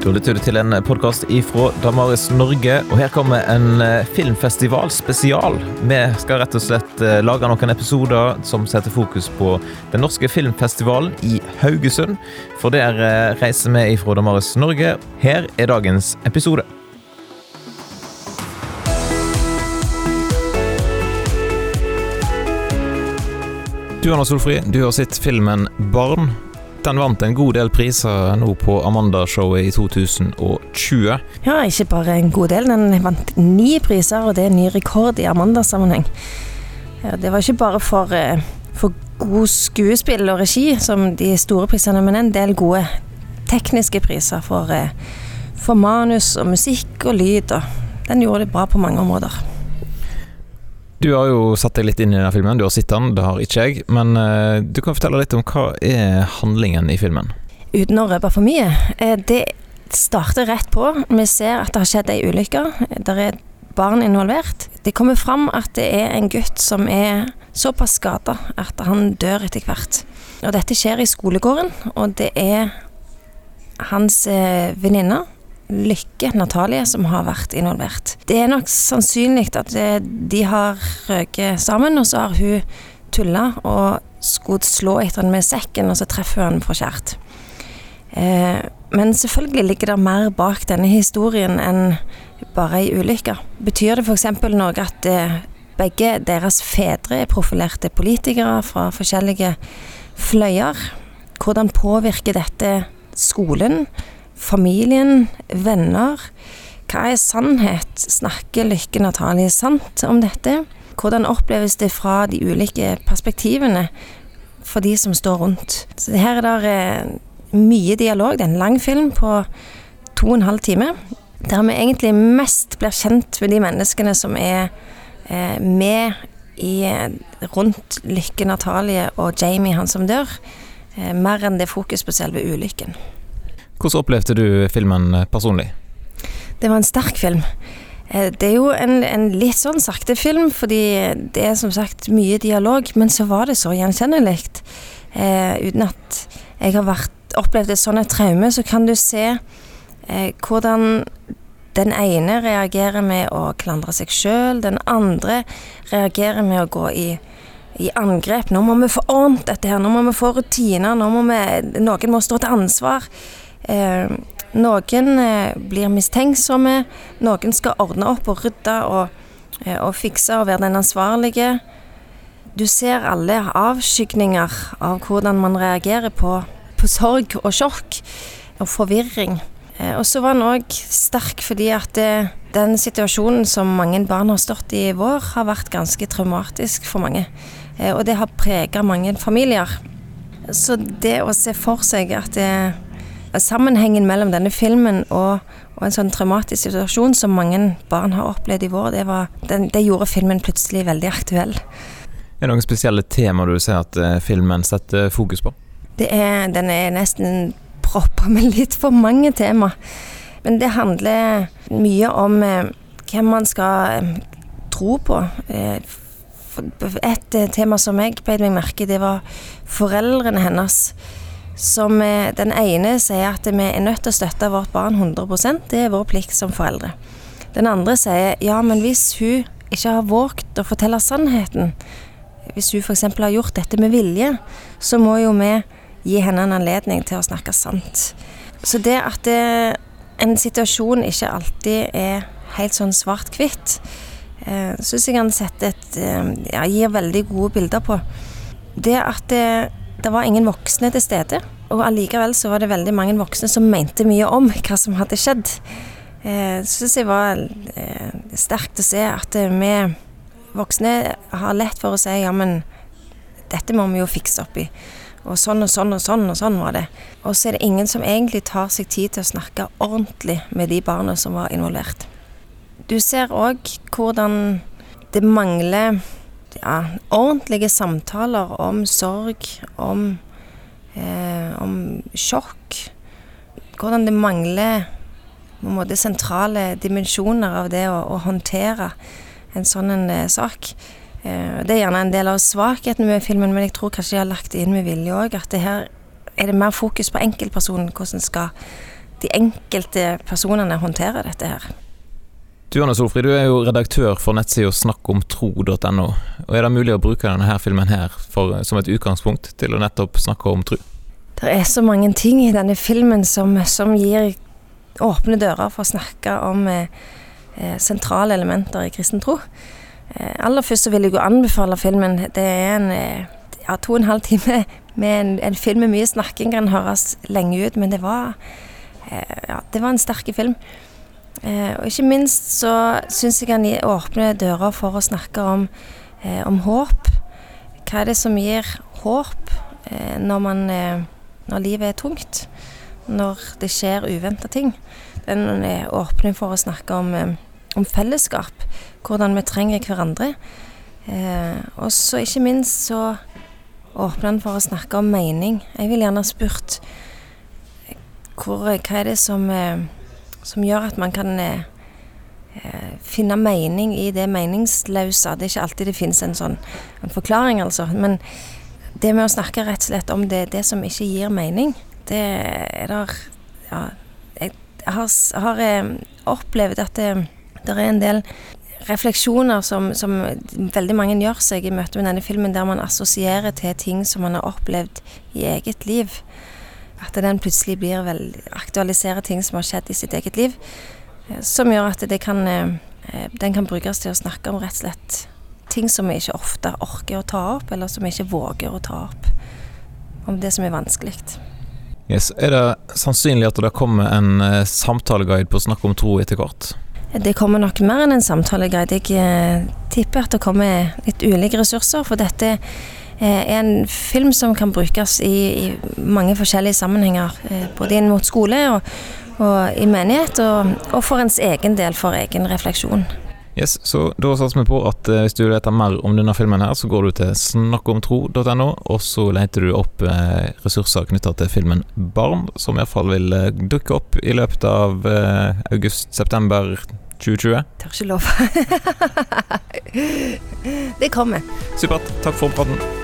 Da lytter du til en podkast ifra Damaris Norge, og her kommer en filmfestivalspesial. filmfestival spesial. Vi skal rett og slett eh, lage noen episoder som setter fokus på den norske filmfestivalen i Haugesund. For der eh, reiser vi ifra Damaris Norge. Her er dagens episode. Du Anna Solfri, du har sett filmen Barn. Den vant en god del priser nå på Amanda-showet i 2020. Ja, ikke bare en god del. Den vant ni priser, og det er ny rekord i Amanda-sammenheng. Ja, det var ikke bare for, eh, for god skuespill og regi som de store prisene, men en del gode tekniske priser for, eh, for manus og musikk og lyd. Og den gjorde det bra på mange områder. Du har jo satt deg litt inn i denne filmen, du har sett den, det har ikke jeg. Men uh, du kan fortelle litt om hva er handlingen i filmen? Uten å røpe for mye. Uh, det starter rett på. Vi ser at det har skjedd ei ulykke. Det er barn involvert. Det kommer fram at det er en gutt som er såpass skada at han dør etter hvert. Og dette skjer i skolegården, og det er hans uh, venninne Lykke Natalie som har vært involvert. Det er nok sannsynlig at de har røket sammen, og så har hun tulla og skulle slå etter han med sekken, og så treffer hun han for kjært. Eh, men selvfølgelig ligger det mer bak denne historien enn bare ei ulykke. Betyr det f.eks. noe at eh, begge deres fedre er profilerte politikere fra forskjellige fløyer? Hvordan påvirker dette skolen? Familien, venner. Hva er sannhet? Snakker Lykke Natalie sant om dette? Hvordan oppleves det fra de ulike perspektivene for de som står rundt? Så her er det eh, mye dialog. Det er en lang film på to og en halv time. Der vi egentlig mest blir kjent med de menneskene som er eh, med i, rundt Lykke Natalie og Jamie, han som dør. Eh, mer enn det fokus på selve ulykken. Hvordan opplevde du filmen eh, personlig? Det var en sterk film. Eh, det er jo en, en, litt sånn sakte film, fordi det er som sagt mye dialog, men så var det så gjenkjennelig. Eh, uten at jeg har vært, opplevd et sånt traume, så kan du se eh, hvordan den ene reagerer med å klandre seg sjøl, den andre reagerer med å gå i, i angrep. Nå må vi få ordnet dette her, nå må vi få rutiner, nå må vi, noen må stå til ansvar. Eh, noen eh, blir mistenksomme, noen skal ordne opp og rydde og, eh, og fikse og være den ansvarlige. Du ser alle avskygninger av hvordan man reagerer på, på sorg og sjokk og forvirring. Og så var han òg sterk fordi at den situasjonen som mange barn har stått i i vår, har vært ganske traumatisk for mange. Og det har prega mange familier. Så det å se for seg at det sammenhengen mellom denne filmen og, og, en sånn traumatisk situasjon som mange barn har opplevd i vår, det, var, det, det gjorde filmen plutselig veldig aktuell. Er det noen spesielle temaer du ser at uh, filmen setter fokus på? Er, den er nesten proppa med litt for mange tema. Men det handler mye om eh, hvem man skal eh, tro på. et tema som jeg beit meg merke i, det var foreldrene hennes som eh, den ene sier at vi er nødt til å støtte vårt barn 100% det er vår plikt som foreldre. Den andre sier ja, men hvis hun ikke har våget å fortelle sannheten, hvis hun f.eks. har gjort dette med vilje, så må jo vi gi henne en anledning til å snakke sant. Så det at det, eh, en situasjon ikke alltid er helt sånn svart-hvitt, eh, syns jeg han setter et eh, ja, gir veldig gode bilder på. Det at det det var ingen voksne til stede, og allikevel så var det veldig mange voksne som mente mye om hva som hadde skjedd. Eh, Syns jeg var eh, sterkt å se at eh, vi voksne har lett for å si ja, men dette må vi jo fikse opp i. Og sånn og sånn og sånn og sånn var det. Og så er det ingen som egentlig tar seg tid til å snakke ordentlig med de barna som var involvert. Du ser òg hvordan det mangler ja, ordentlige samtaler om sorg, om, eh, om sjokk. Hvordan det mangler måte sentrale dimensjoner av det å, å håndtere en sånn en, eh, sak. Eh, det er gjerne en del av svakheten med filmen, men jeg tror kanskje de har lagt det inn med vilje òg. At det her er det mer fokus på enkeltpersonen. Hvordan skal de enkelte personene håndtere dette her. Du Anne Solfrid, du er jo redaktør for nettsida snakkomtro.no. Og Er det mulig å bruke denne her filmen her for, som et utgangspunkt til å nettopp snakke om tro? Det er så mange ting i denne filmen som, som gir åpne dører for å snakke om eh, eh sentrale elementer i kristen tro. Eh, aller først så vil jeg jo anbefale filmen. Det er en eh, ja, to og en halv time med en, en, film med mye snakking. Kan høres lenge ut, men det var, eh, ja, det var en sterk film. Eh, og ikke minst så syns jeg han åpner dører for å snakke om, eh, om håp. Hva er det som gir håp eh, når, man, eh, når livet er tungt? Når det skjer uventa ting. Den åpner for å snakke om, eh, om fellesskap. Hvordan vi trenger hverandre. Eh, og så ikke minst så åpner han for å snakke om mening. Jeg vil gjerne ha spurt hvor, hva er det som som gjør at man kan eh, eh, finne mening i det meningsløse. Det er ikke alltid det finnes en sånn en forklaring, altså. Men det med å snakke rett og slett om det, det som ikke gir mening, det er der Ja, jeg har, har eh, opplevd at det, det, er en del refleksjoner som, som, veldig mange gjør seg i møte med denne filmen, der man assosierer til ting som man har opplevd i eget liv. At den plutselig blir vel aktualiserer ting som har skjedd i sitt eget liv. Eh, som gjør at kan, eh, den kan brukes til å snakke om rett og slett ting som vi ikke ofte orker å ta opp, eller som vi ikke våger å ta opp. Om det som er vanskelig. Yes. Er det sannsynlig at det kommer en samtaleguide på Snakk om tro etter hvert? Det kommer nok mer enn en samtaleguide. Jeg tipper at det kommer litt ulike ressurser. For dette er eh, en film som kan brukes i, i mange forskjellige sammenhenger. Eh, både inn mot skole og, og i menighet, og, og, for ens egen del, for egen refleksjon. Yes, så Da satser vi på at eh, hvis du vite mer om denne filmen, her, så går du til snakkomtro.no, og så leter du opp ressurser knytta til filmen Barn, som iallfall vil dukke opp i løpet av august-september 2020. Tør ikke love. det kommer. Supert. Takk for praten.